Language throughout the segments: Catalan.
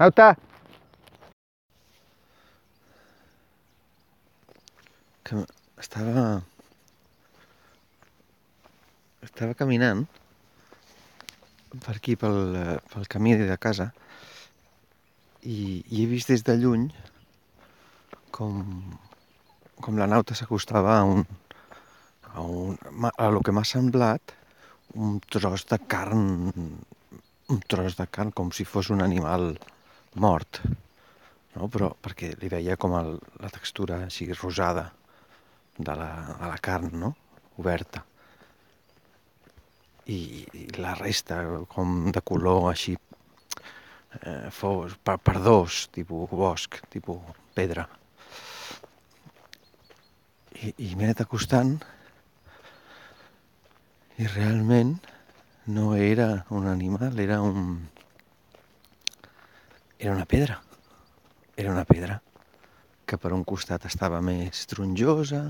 Nauta! Que estava... Estava caminant per aquí, pel, pel camí de casa, i, i he vist des de lluny com, com la nauta s'acostava a un, a, un, a lo que m'ha semblat un tros de carn, un tros de carn com si fos un animal mort, no? però perquè li veia com el, la textura així rosada de la, de la carn, no? oberta. I, I la resta com de color així eh, fos, per, per dos, tipus bosc, tipus pedra. I, i m'he anat acostant i realment no era un animal, era un... Era una pedra. Era una pedra que per un costat estava més tronjosa,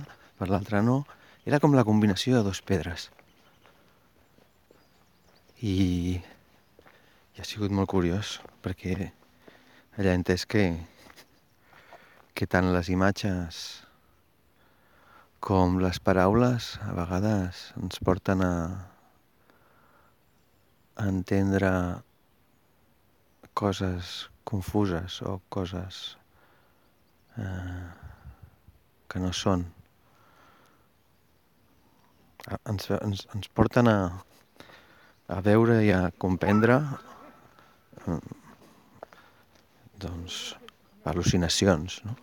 per l'altre no. Era com la combinació de dos pedres. I, i ha sigut molt curiós, perquè allà he entès que, que tant les imatges com les paraules a vegades ens porten a, a entendre coses confuses o coses eh, que no són. Ens, ens, ens porten a, a veure i a comprendre eh, doncs, al·lucinacions, no?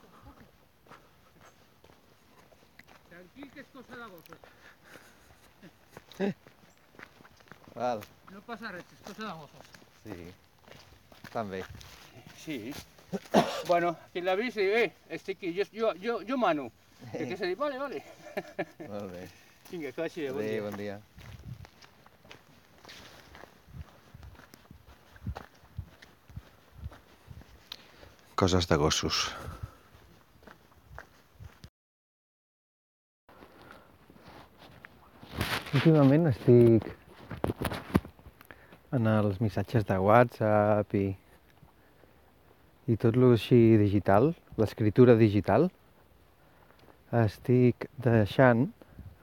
Val. No passa res, és cosa de gossos. Sí. Estan bé. Sí. bueno, qui l'ha vist, diu, eh, estic aquí, jo, jo, jo, jo mano. I que se diu, vale, vale. Molt bé. Vinga, que vagi bé, bon Adéu, dia. bon dia. Coses de gossos. Últimament estic en els missatges de WhatsApp i, i tot lo així digital, l'escriptura digital, estic deixant,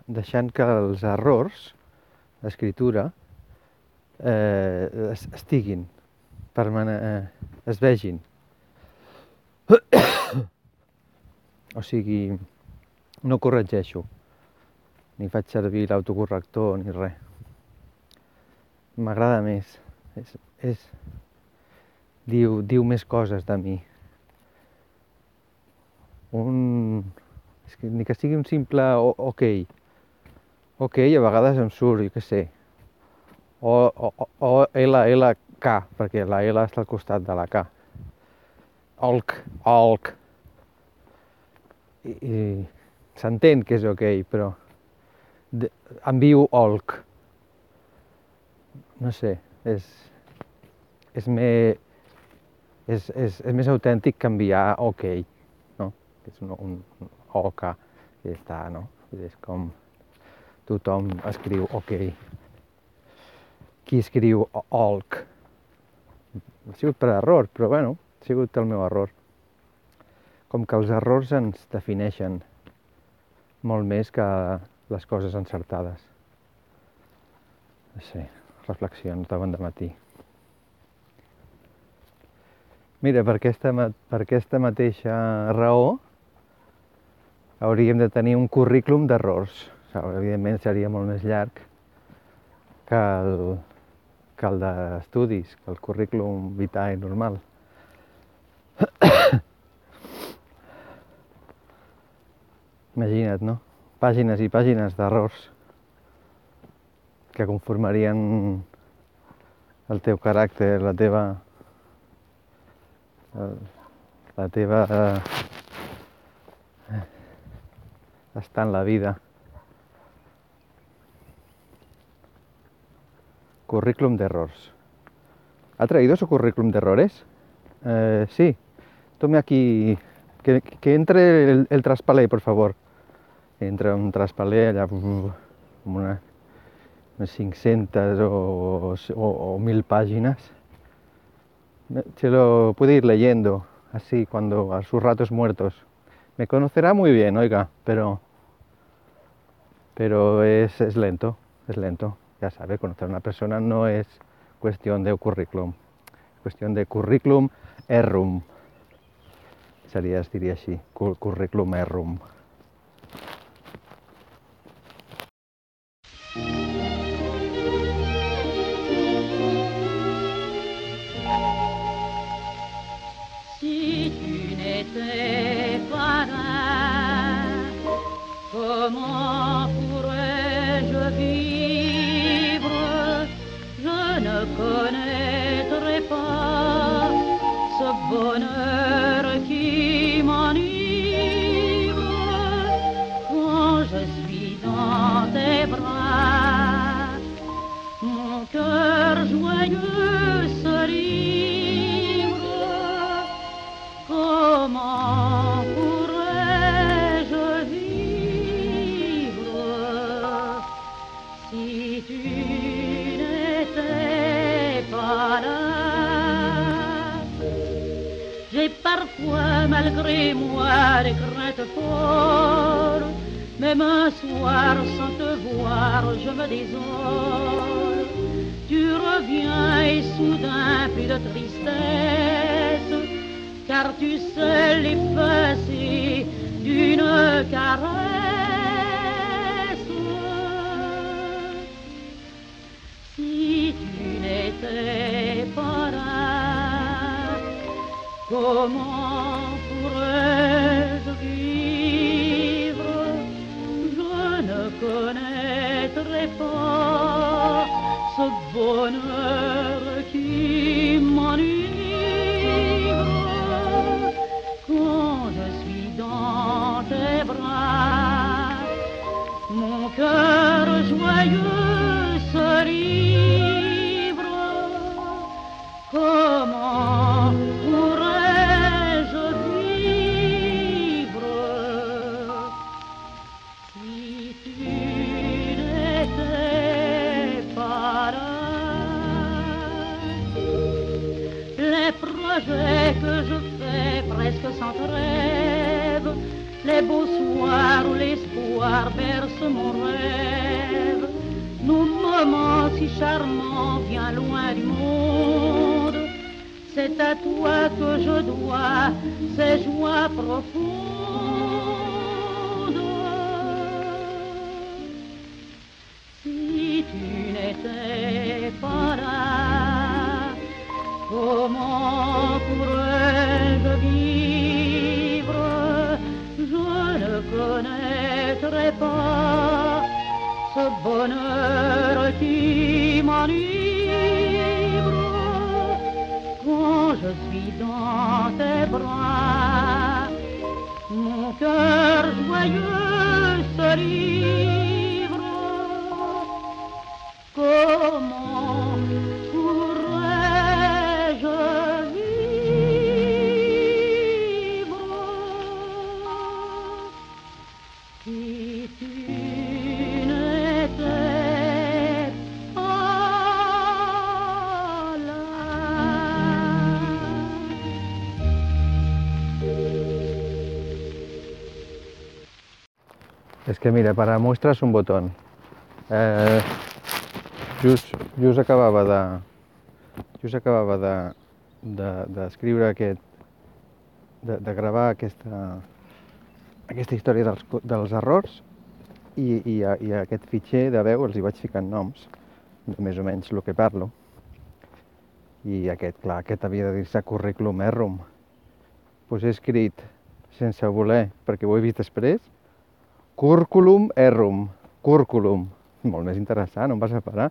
deixant que els errors d'escriptura eh, es- estiguin, eh, es vegin. o sigui, no corregeixo, ni faig servir l'autocorrector ni res. M'agrada més. És, és, diu, diu més coses de mi. Un, és que ni que sigui un simple ok. Ok, a vegades em surt, jo què sé. O, o, o L, L, K, perquè la L està al costat de la K. Olc, olc. I, i s'entén que és ok, però de, envio olc. No sé, és, és, me, és, és, és més autèntic que enviar ok, no? És un, un, un ok, i està, no? És com tothom escriu ok. Qui escriu olc? Ha sigut per error, però bueno, ha sigut el meu error. Com que els errors ens defineixen molt més que les coses encertades. No sé, reflexions de bon matí. Mira, per aquesta, per aquesta mateixa raó hauríem de tenir un currículum d'errors. O sigui, evidentment seria molt més llarg que el, que el d'estudis, que el currículum vitae normal. Imagina't, no? Pàgines i pàgines d'errors que conformarien el teu caràcter, la teva... la teva... eh, estar en la vida. Currículum de errors. ¿Ha traído su currículum de errores? Eh, sí. Tome aquí. Que, entre el, traspalé, por favor. Entra un traspalé allà amb una, unes 500 o, o, o 1.000 pàgines se lo puede ir leyendo así cuando a sus ratos muertos. Me conocerá muy bien, oiga, pero pero es, es lento, es lento. Ya sabe, conocer a una persona no es cuestión de currículum, cuestión de currículum errum. Diria així, cu- currículum errum. Plus de tristesse, car tu sais l'effacer d'une caresse. Si tu n'étais pas là, comment pourrais-je vivre? Je ne connaîtrais pas ce bonheur cœur joyeux se livre. Comment pourrais-je vivre si tu n'étais pas là? Les projets que je fais presque sans trêve, les beaux soirs où l'espoir berce mon rêve, nos moments si charmants bien loin du monde, c'est à toi que je dois ces joies profondes. Que mira, para muestras un botón. Eh, just, just acabava de... Just acabava de de- d'escriure aquest... De, de gravar aquesta, aquesta història dels, dels errors i, i, a, i a aquest fitxer de veu els hi vaig ficant noms, de més o menys el que parlo. I aquest, clar, aquest havia de dir-se currículum errum. Doncs he escrit, sense voler, perquè ho he vist després, Curculum errum. Curculum. Molt més interessant, on vas a parar?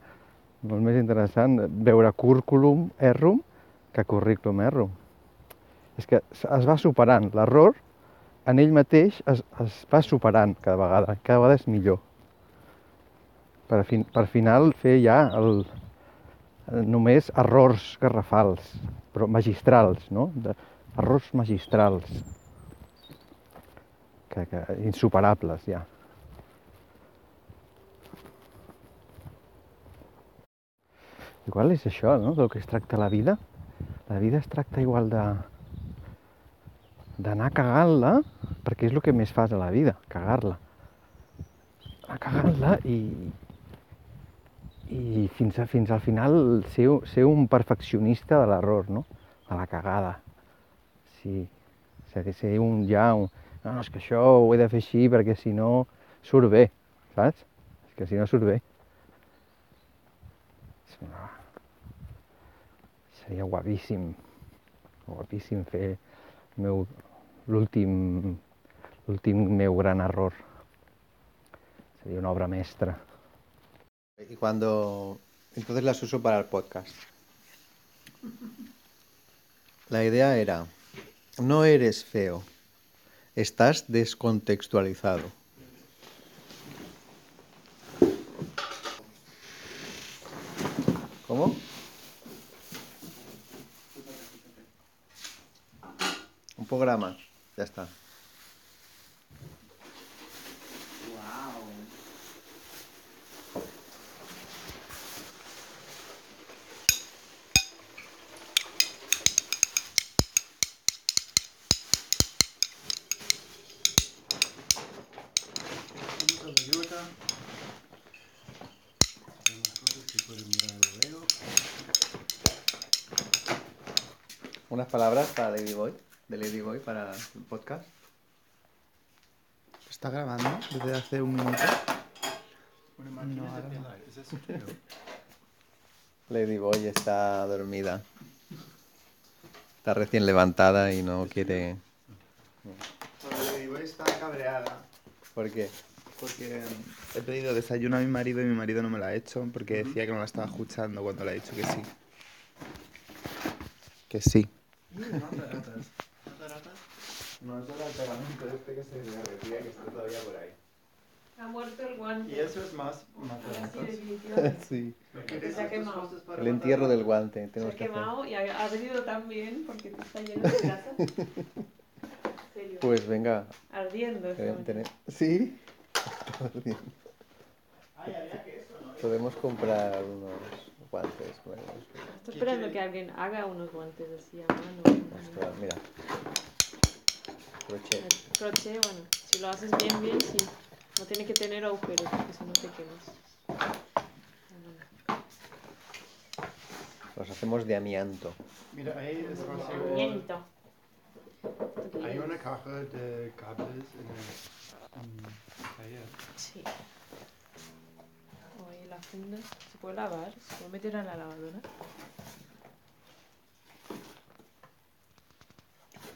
Molt més interessant veure curculum errum que curriculum errum. És que es va superant. L'error en ell mateix es, es va superant cada vegada. Cada vegada és millor. Per, fin, per final fer ja el, només errors garrafals, però magistrals, no? De, errors magistrals que, que insuperables ja. Igual és això, no?, del que es tracta la vida. la vida es tracta igual de d'anar cagant-la, perquè és el que més fas a la vida, cagar-la. Anar cagant-la i, i fins, a, fins al final ser, ser un perfeccionista de l'error, no? De la cagada. Sí, ser, ser un ja un... No, no, és que això ho he de fer així perquè si no surt bé, saps? És que si no surt bé. Seria guapíssim, guapíssim fer meu l'últim l'últim meu gran error. Sería una obra maestra. Y cuando entonces las uso para el podcast. La idea era, no eres feo, estás descontextualizado. ¿Cómo? Un programa, ya está. Vamos a la ayuda. Tenemos cosas que pueden mirar luego. Unas palabras para Ladyboy, de Ladyboy para el podcast. ¿Está grabando desde hace un minuto? Ladyboy está dormida. Está recién levantada y no quiere... Ladyboy está cabreada ¿Por qué? porque he pedido desayuno a mi marido y mi marido no me lo ha hecho porque decía que no la estaba escuchando cuando le he dicho que sí. Que sí. Ratas. No te ratas. No, eso era el pegamento este que se derretía que está todavía por ahí. Ha muerto el guante. Y eso es más definitivamente. Sí. ¿No quieres Se ha quemado. El entierro del guante. Se ha quemado y ha, ha venido tan bien porque te está lleno de grasa. Pues venga. Ardiendo. está tener- ¿Sí? Podemos comprar unos guantes nuevos. Estoy esperando que alguien haga unos guantes así a mano. Ostras, mira. Crochet. El crochet, bueno, si lo haces bien, bien, sí. No tiene que tener agujeros porque si no te quemas. Los hacemos de amianto. Mira, ahí es. Miento. Hay una caja de cables en el mm, taller. Sí. La funda se puede lavar, se puede meter en la lavadora.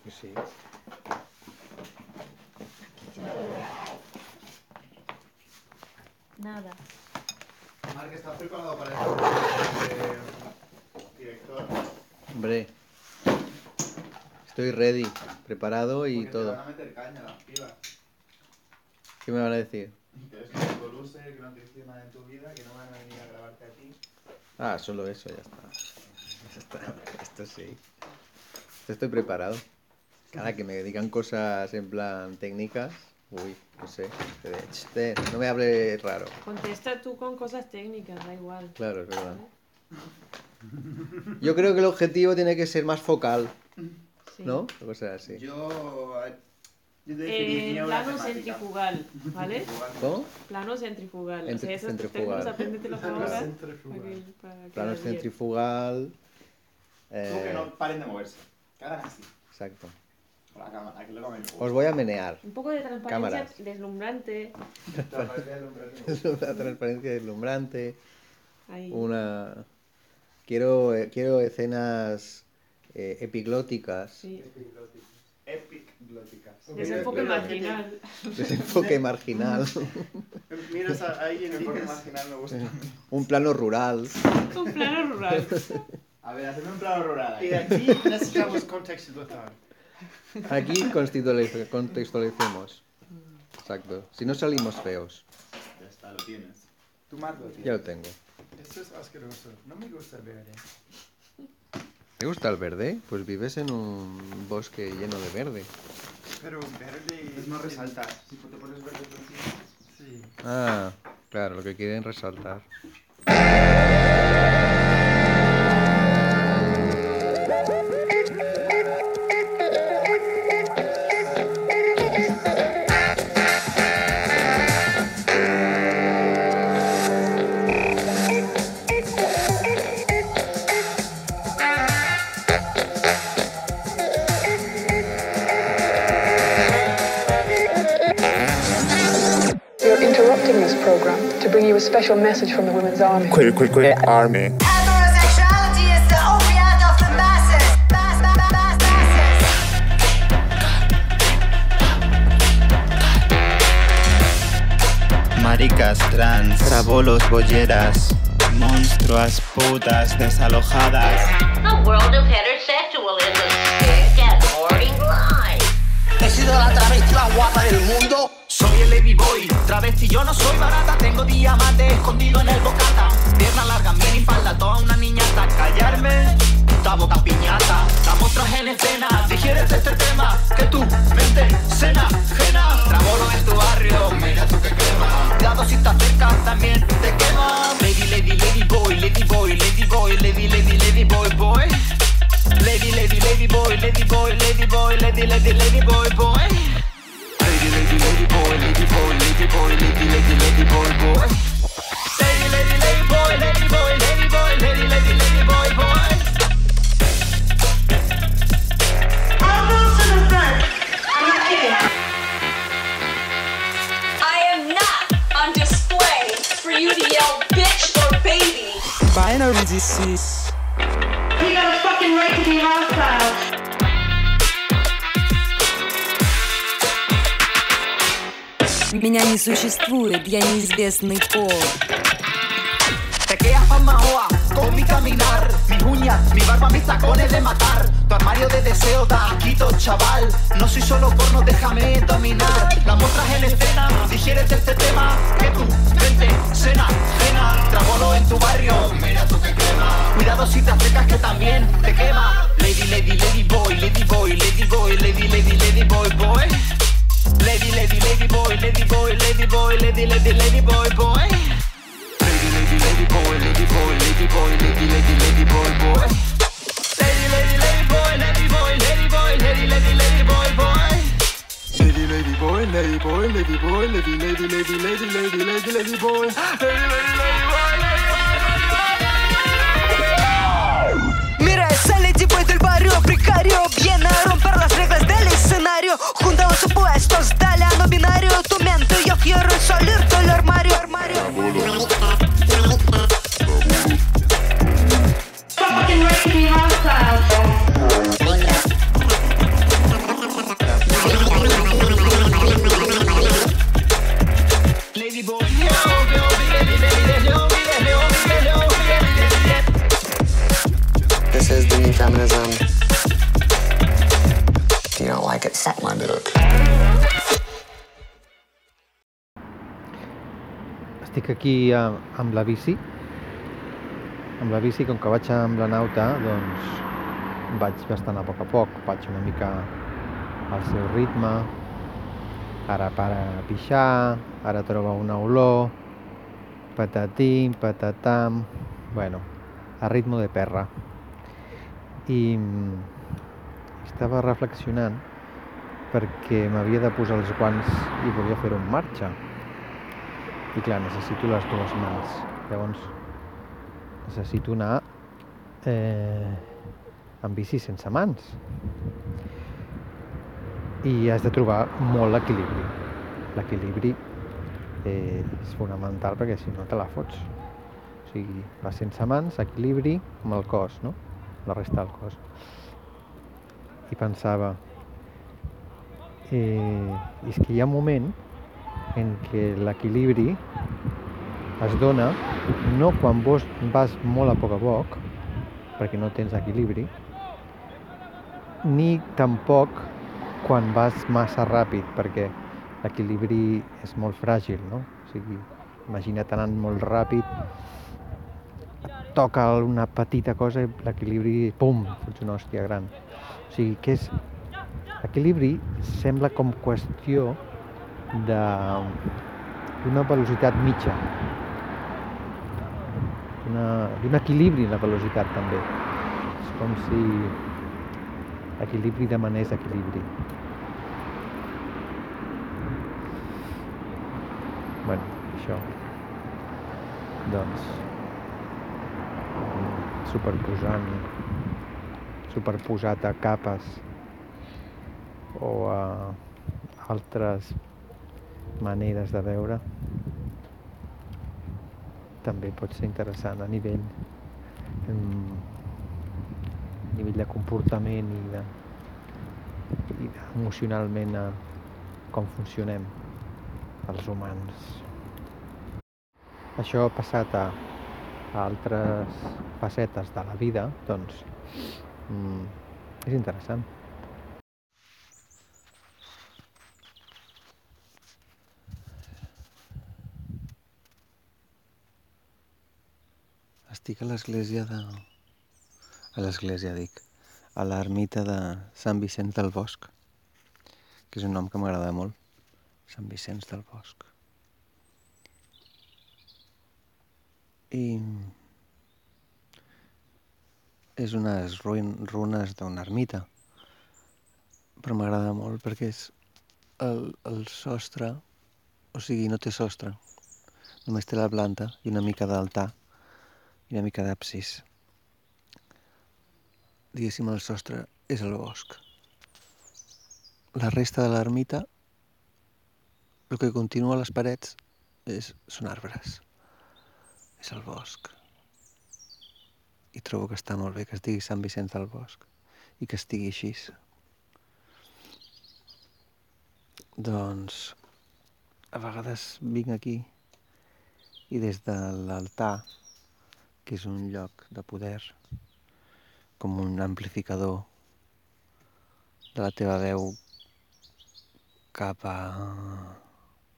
Sí. Nada. Marc, ¿estás preparado para el director? Hombre. Estoy ready, preparado y Porque te todo. van a meter caña las pilas. ¿Qué me van a decir? Que eres un puto loser, que no te hiciste nada en tu vida, que no van a venir a grabarte a ti. Ah, solo eso, ya está. Ya está. Esto sí. Esto estoy preparado. Cada que me digan cosas en plan técnicas, uy, no sé. te de- "Ch, te, No me hable raro. Contesta tú con cosas técnicas, da igual. Claro, es verdad. Yo creo que el objetivo tiene que ser más focal, Sí. ¿no? O sea, así. Yo, eh, Eh, una plano centrifugal, ¿vale? ¿Cómo? Plano centrifugal. o sea, esos centrifugal. términos ahora. Plano centrifugal. Como que eh, no paren de moverse. Que hagan así. exacto. Con la cámara, que luego me Os voy a menear. Un poco de transparencia Cámaras. deslumbrante. La transparencia deslumbrante. Ahí. Una. Quiero, eh, quiero escenas eh, epiglóticas. Sí. Epic glóticas. Desenfoque marginal. Desenfoque marginal. Miras a alguien y El marginal me gusta. Un plano rural. Un plano rural. A ver, hacedme un plano rural y ahí. aquí necesitamos contextualizar. Aquí contextualicemos. Exacto. Si no salimos feos. Ya está, lo tienes. Tú, Marc, lo tienes. Ya lo tengo. Esto es asqueroso. No me gusta verde. ¿Te gusta el verde? Pues vives en un bosque lleno de verde. Pero verde Es no resaltar. Si te pones verde por. Sí. Ah, claro, lo que quieren resaltar. Special message from the Women's Army. Queer, queer, queer army. Heterosexuality is the opiate of the masses. Mass, mass, mass, masses. Maricas trans, trabolos, bolleras, monstruas, putas, desalojadas. The world of heterosexualism is sick and boring life. He sido la travesti más guapa del mundo. Soy el Lady Boy, travesti, yo no soy barata. Tengo diamante escondido en el bocata. Pierna larga, mini falda, toda una niñata. Callarme, puta boca piñata. La mostras en escena, digieres este tema. Que tu mente cena, ajena. Trabolo en tu barrio, mira tú que quema. Cuidado si te acercas, también te quema. Lady, lady, lady boy, lady boy, lady boy, lady, lady, lady boy, boy. Lady, lady, lady boy, lady boy, lady boy, lady, lady, lady boy, boy. Lady, lady, lady boy, lady boy, lady boy, lady, lady, lady boy, boy. Lady, lady, lady boy, lady boy, lady boy, lady, lady, lady boy, boy. I am not on display for you to yell bitch or baby. Binary disease. You got a fucking right to be hostile. Меня не существует, я неизвестный пол. Te quedas pasmaoa con mi caminar, mis uñas, mi barba, mis tacones de matar. Tu armario de deseo da asquito, chaval. No soy solo porno, déjame dominar. La muestras en escena, digieres este tema. Que tu mente, cena, cena. Trabolo en tu barrio, mira tú que quema. Cuidado si te acercas que también te quema. Lady, lady, lady boy, lady boy, lady boy, lady, lady, lady boy, boy. Lady, lady, lady boy, lady boy, lady boy, lady, lady, lady boy, boy. Lady, lady, lady boy, lady boy, lady boy, lady, lady, lady boy, boy. Lady, lady, lady boy, lady boy, lady boy, lady, lady, lady boy, boy. Lady, lady boy, lady boy, lady boy, lady, lady, lady, lady, lady, lady, lady boy. Lady, lady, lady boy, lady Mira esa Lady Boy del barrio precario. Viene a romper las reglas del escenario. Junta los opuestos, dale a no binario. Tu mente, yo quiero salir del armario. Fucking to be hostile. Dick. Estic aquí a, amb la bici. Amb la bici, com que vaig amb la nauta, doncs vaig bastant a poc a poc. Vaig una mica al seu ritme. Ara para a pixar, ara troba una olor, patatim, patatam... Bueno, a ritmo de perra. I mm, estava reflexionant perquè m'havia de posar els guants i volia fer-ho en marxa. I clar, necessito les dues mans. Llavors, necessito anar eh, amb bici sense mans. I has de trobar molt l'equilibri. L'equilibri eh, és fonamental perquè si no te la fots. O sigui, vas sense mans, equilibri amb el cos, no? La resta del cos. I pensava, eh, és que hi ha un moment en què l'equilibri es dona no quan vos vas molt a poc a poc, perquè no tens equilibri, ni tampoc quan vas massa ràpid, perquè l'equilibri és molt fràgil, no? O sigui, imagina't anant molt ràpid, et toca una petita cosa i l'equilibri, pum, fots una hòstia gran. O sigui, que és... L'equilibri sembla com qüestió d'una velocitat mitja. D'un equilibri en la velocitat també. És com si equilibri demanés equilibri. Bueno, això. Doncs superposant superposat a capes o a altres maneres de veure també pot ser interessant a nivell a nivell de comportament i de i emocionalment a com funcionem els humans. Això passat a, a altres facetes de la vida, doncs mm, és interessant. Estic a l'església de... A l'església, dic. A l'ermita de Sant Vicenç del Bosc, que és un nom que m'agrada molt. Sant Vicenç del Bosc. I és unes runes d'una ermita, però m'agrada molt perquè és el, el sostre, o sigui, no té sostre, només té la planta i una mica d'altar i una mica d'absis. Diguéssim, el sostre és el bosc. La resta de l'ermita, el que continua a les parets és, són arbres. És el bosc. I trobo que està molt bé que es digui Sant Vicenç del Bosc i que estigui així. Doncs a vegades vinc aquí i des de l'altar, que és un lloc de poder, com un amplificador de la teva veu cap a,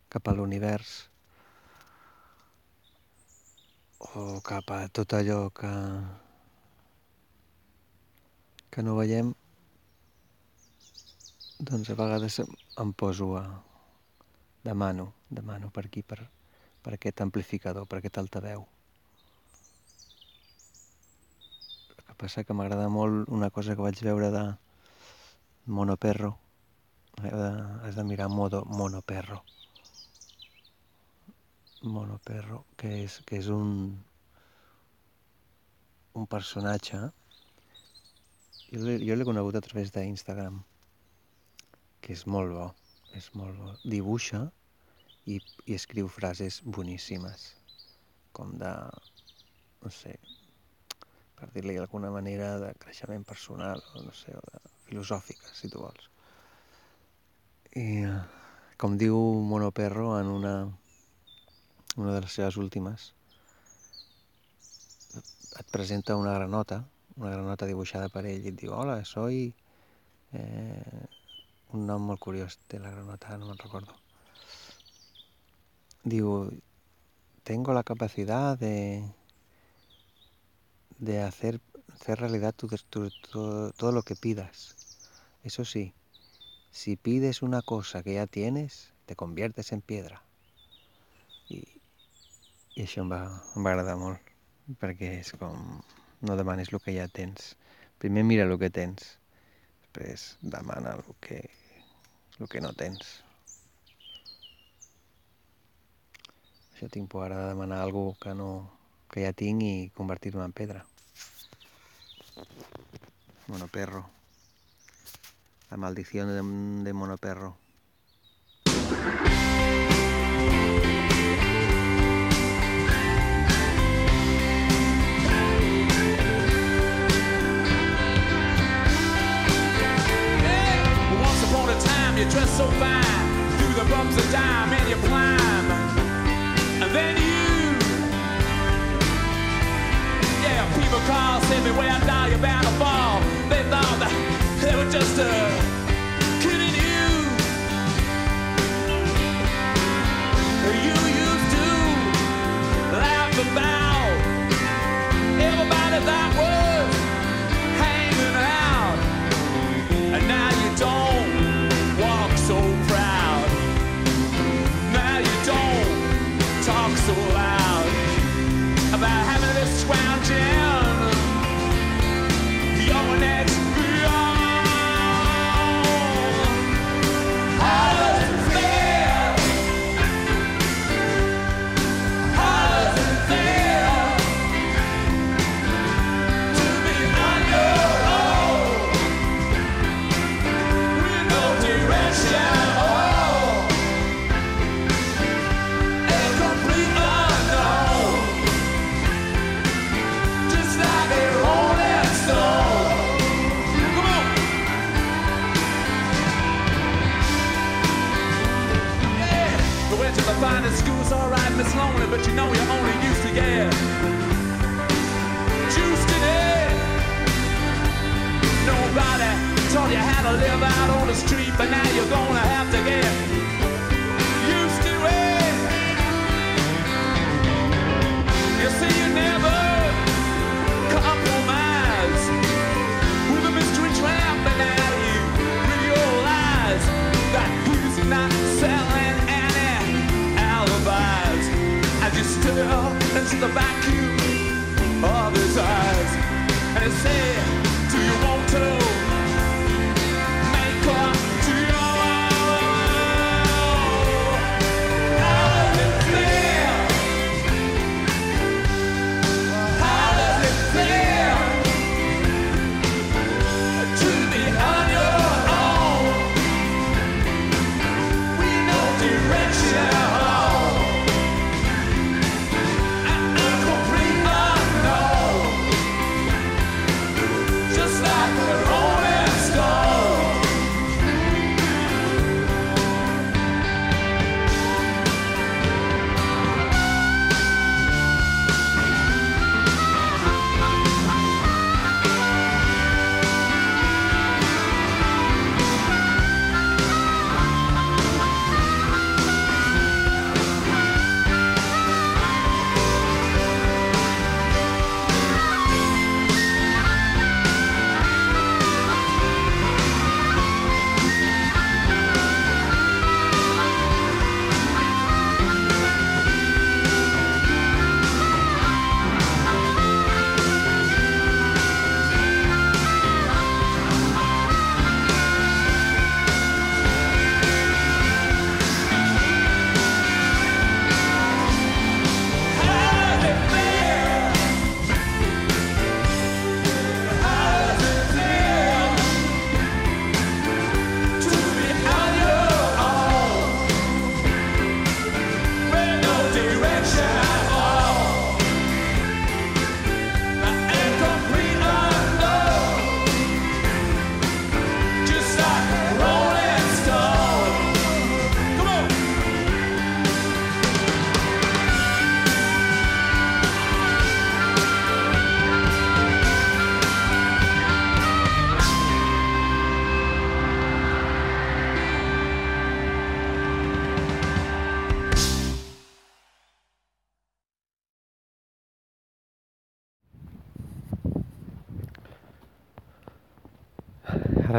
cap a l'univers o cap a tot allò que, que no veiem, doncs a vegades em, poso a... demano, demano per aquí, per, per aquest amplificador, per aquest altaveu. El que passa que m'agrada molt una cosa que vaig veure de Monoperro. Has de, mirar modo Monoperro. Monoperro, que és, que és un, un personatge jo l'he conegut a través d'Instagram que és molt bo és molt bo, dibuixa i, i escriu frases boníssimes com de no sé per dir-li d'alguna manera de creixement personal o no sé, o de filosòfiques si tu vols i eh, com diu Monoperro en una una de les seves últimes et presenta una granota, una granota dibuixada per ell i et diu, hola, soy... Eh, un nom molt curiós té la granota, no me'n recordo. Diu, tengo la capacidad de, de hacer, hacer realidad tu, tu, tu, todo lo que pidas. Eso sí, si pides una cosa que ya tienes, te conviertes en piedra. I, i això em va, em va agradar molt perquè és com no demanis el que ja tens primer mira el que tens després demana el que, el que no tens això tinc por ara de demanar que, no, tinc i convertir-me en pedra Monoperro la maldició de, de Monoperro you dressed so fine. Through the bumps of time, and you climb. And then phone calls send me where I die, you're bound to fall. They thought that they were just uh, kidding you. You used to laugh about everybody that was. As into the vacuum of his eyes. And he said, Do you want to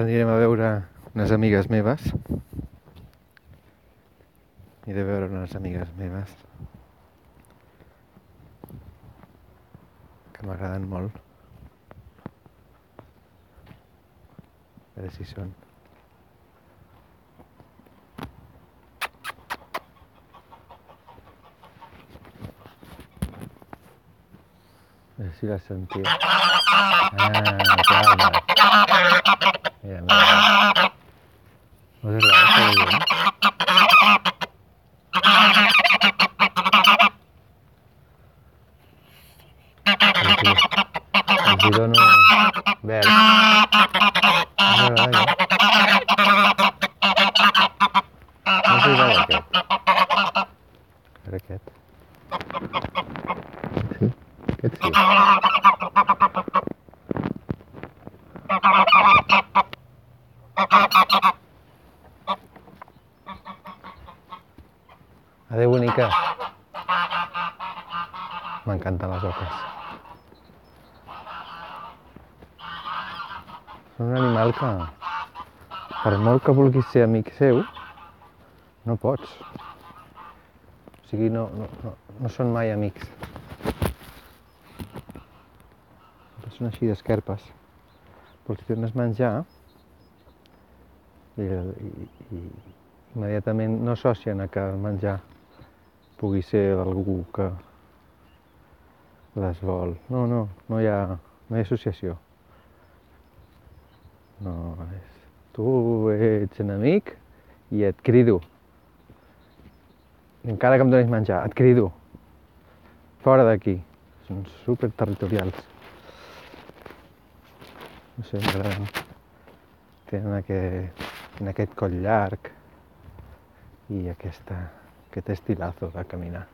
anirem a veure unes amigues meves. Aniré veure unes amigues que m'agraden si si. Ah. Molt que vulguis ser amic seu, no pots. O sigui, no, no, no, no són mai amics. Són així d'esquerpes. Però els dones menjar i, i, i immediatament no associen a que el menjar pugui ser d'algú que les vol. No, no, no hi ha, no hi ha associació. No, és... Tu ets enemic i et crido. Encara que em donis menjar, et crido. Fora d'aquí. Són super territorials. No sé, m'agraden. Tenen aquest, aquest coll llarg i aquesta, aquest estilazo de caminar.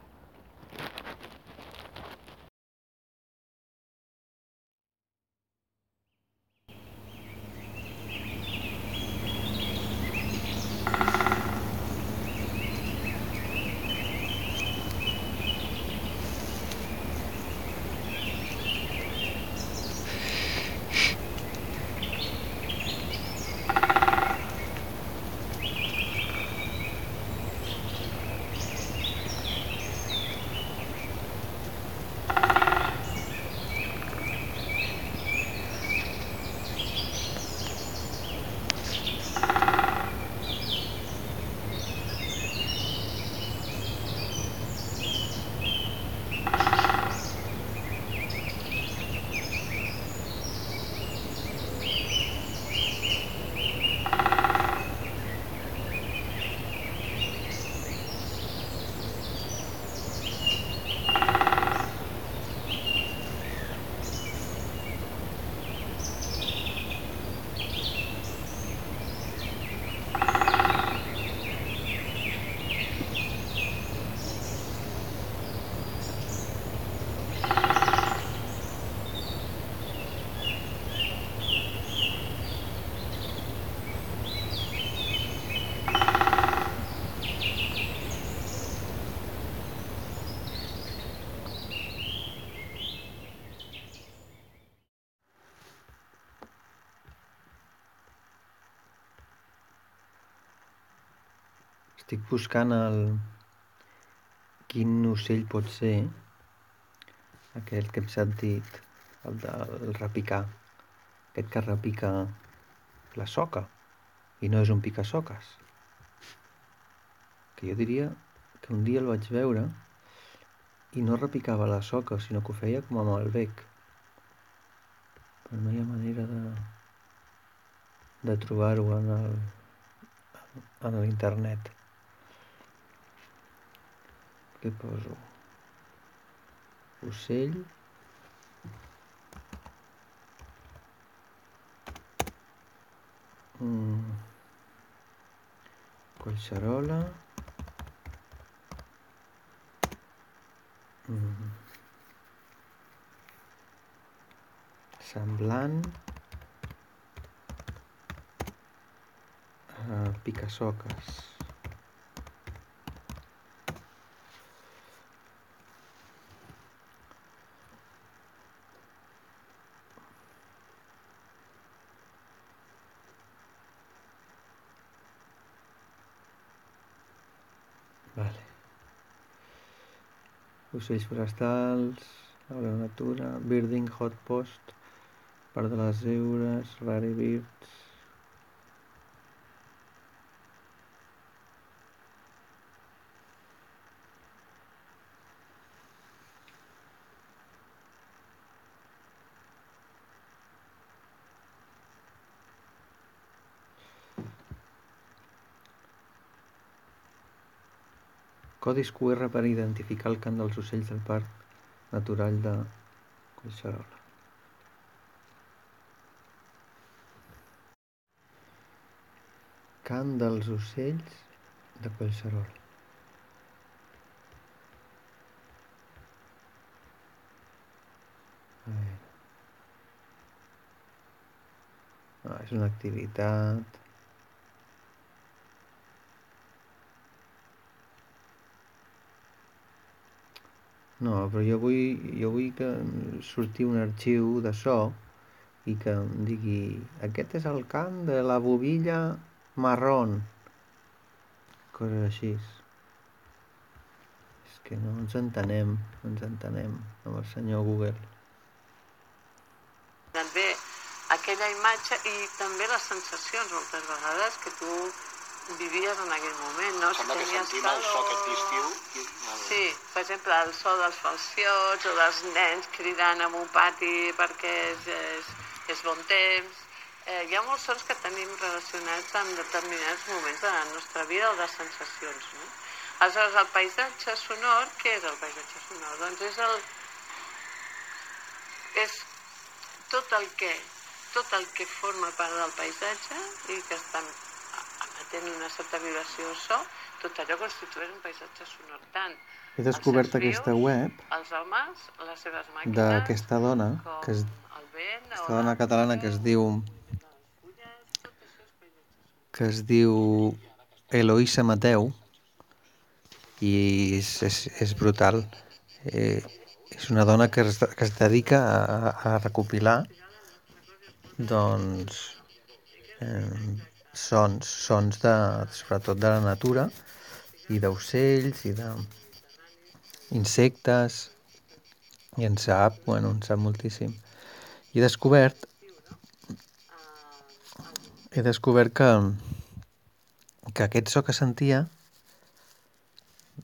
Estic buscant el... Quin ocell pot ser aquell que hem sentit, el del repicar. Aquest que repica la soca i no és un picasoques. Que jo diria que un dia el vaig veure i no repicava la soca, sinó que ho feia com amb el bec. Però no hi ha manera de, de trobar-ho en l'internet. Què poso? Ocell. Mm. Collserola. Mm. Semblant. Uh, picasoques. Ocells forestals, la natura, birding, hot post, part de les eures, rare birds... Codis QR per identificar el cant dels ocells del Parc Natural de Collserola. Cant dels ocells de Collserola. Ah, és una activitat... No, però jo vull, jo vull que surti un arxiu de so i que em digui aquest és el cant de la bovilla marrón. Coses així. És que no ens entenem, no ens entenem amb el senyor Google. També aquella imatge i també les sensacions moltes vegades que tu vivies en aquell moment, no? Sembla que tenies sentim el so calor aquest d'estiu. Sí, per exemple, el so dels falciots o dels nens cridant en un pati perquè és, és, és bon temps. Eh, hi ha molts sons que tenim relacionats amb determinats moments de la nostra vida o de sensacions. No? Aleshores, el paisatge sonor, què és el paisatge sonor? Doncs és el... és tot el que tot el que forma part del paisatge i que està emetent una certa vibració o so, tot allò constitueix un paisatge sonor. Tant He descobert els aquesta web els homes, les seves màquines, d'aquesta dona que es, el vent, aquesta dona catalana que es diu que es diu Eloïsa Mateu i és, és, és brutal eh, és una dona que es, que es dedica a, a recopilar doncs eh, sons, sons de, sobretot de la natura i d'ocells i de insectes i en sap, bueno, en sap moltíssim. I he descobert he descobert que que aquest so que sentia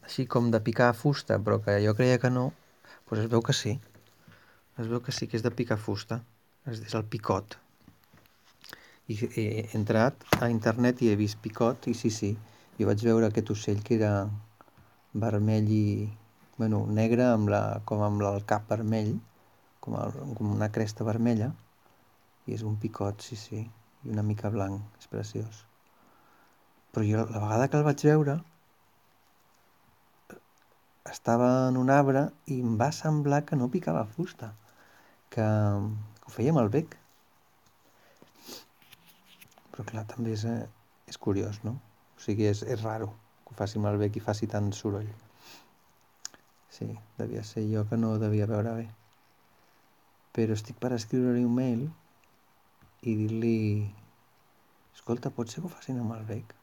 així com de picar fusta, però que jo creia que no, doncs es veu que sí. Es veu que sí que és de picar fusta. És, és el picot. I he entrat a internet i he vist picot i sí, sí. Jo vaig veure aquest ocell que era vermell i... Bueno, negre amb la, com amb el cap vermell, com, el, com una cresta vermella. I és un picot, sí, sí. I una mica blanc. És preciós. Però jo la vegada que el vaig veure estava en un arbre i em va semblar que no picava fusta, que, que ho feia amb el bec. Però clar, també és, eh, és curiós, no? O sigui, és, és raro que ho faci amb el bec i faci tant soroll. Sí, devia ser jo que no ho devia veure bé. Però estic per escriure-li un mail i dir-li escolta, pot ser que ho facin amb el bec?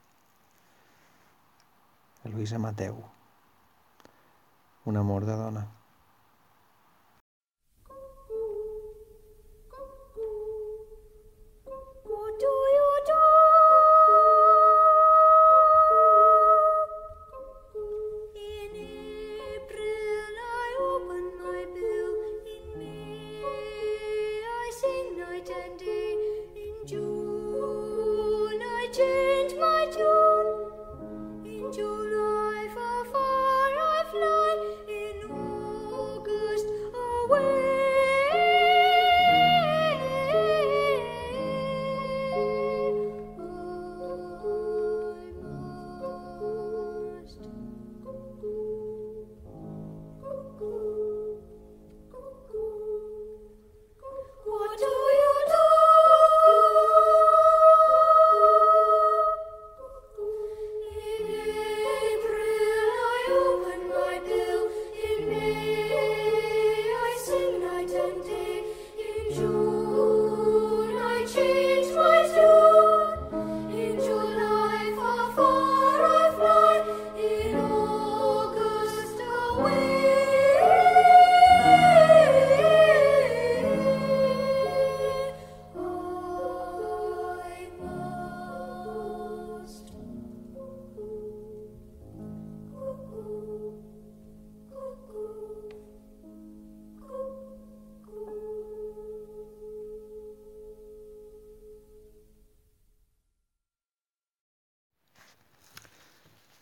Eloïsa Mateu. Un amor de dona.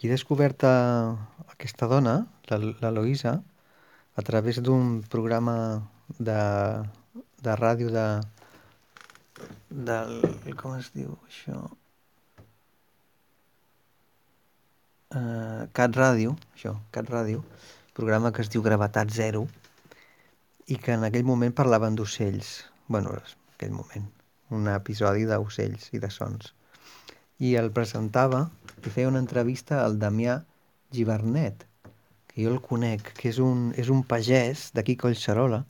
He descobert aquesta dona, l'El- l'Eloïsa, a través d'un programa de, de ràdio de, del... com es diu això? Uh, Cat Ràdio, això, Cat Ràdio, programa que es diu Gravetat Zero, i que en aquell moment parlaven d'ocells. bueno, en aquell moment, un episodi d'ocells i de sons. I el presentava i feia una entrevista al Damià Givernet, que jo el conec, que és un, és un pagès d'aquí Collserola,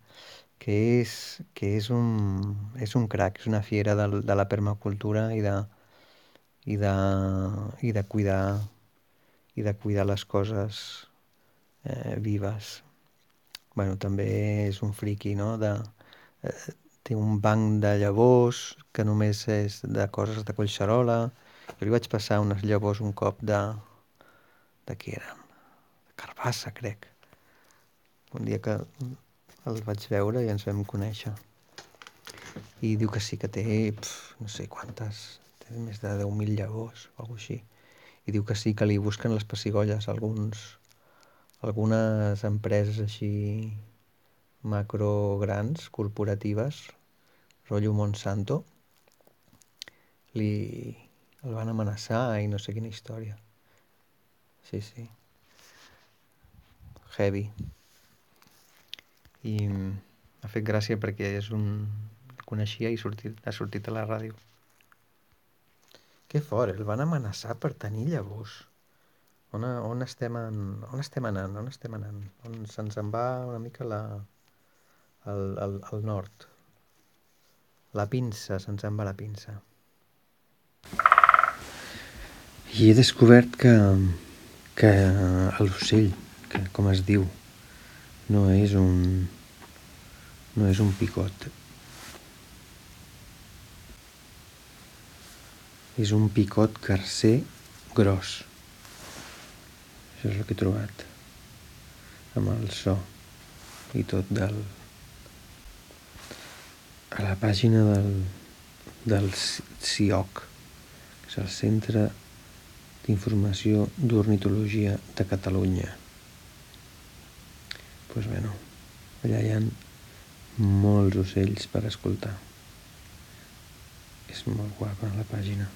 que és, que és un, és un crac, és una fiera de, de la permacultura i de, i de, i de cuidar i de cuidar les coses eh, vives. bueno, també és un friqui, no? De, eh, té un banc de llavors que només és de coses de Collserola. Jo li vaig passar unes llavors un cop de... de què eren? De carbassa, crec. Un dia que el vaig veure i ens vam conèixer. I diu que sí que té, pf, no sé quantes, té més de 10.000 llavors o alguna així. I diu que sí que li busquen les pessigolles alguns, algunes empreses així macro grans, corporatives, rotllo Monsanto, li el van amenaçar i no sé quina història. Sí, sí. Heavy. I m'ha fet gràcia perquè és un... el coneixia i sortit, ha sortit a la ràdio. Que fort, el van amenaçar per tenir llavors. On, on, estem, en, on estem anant? On estem anant? On se'ns en va una mica la, el, el, el nord. La pinça, se'ns en va la pinça. I he descobert que, que l'ocell, que com es diu, no és un, no és un picot. És un picot carcer gros. Això és el que he trobat. Amb el so i tot del... A la pàgina del, del CIOC, que és el Centre d'Informació d'Ornitologia de Catalunya. Doncs pues bueno, allà hi ha molts ocells per escoltar. És molt guapa la pàgina.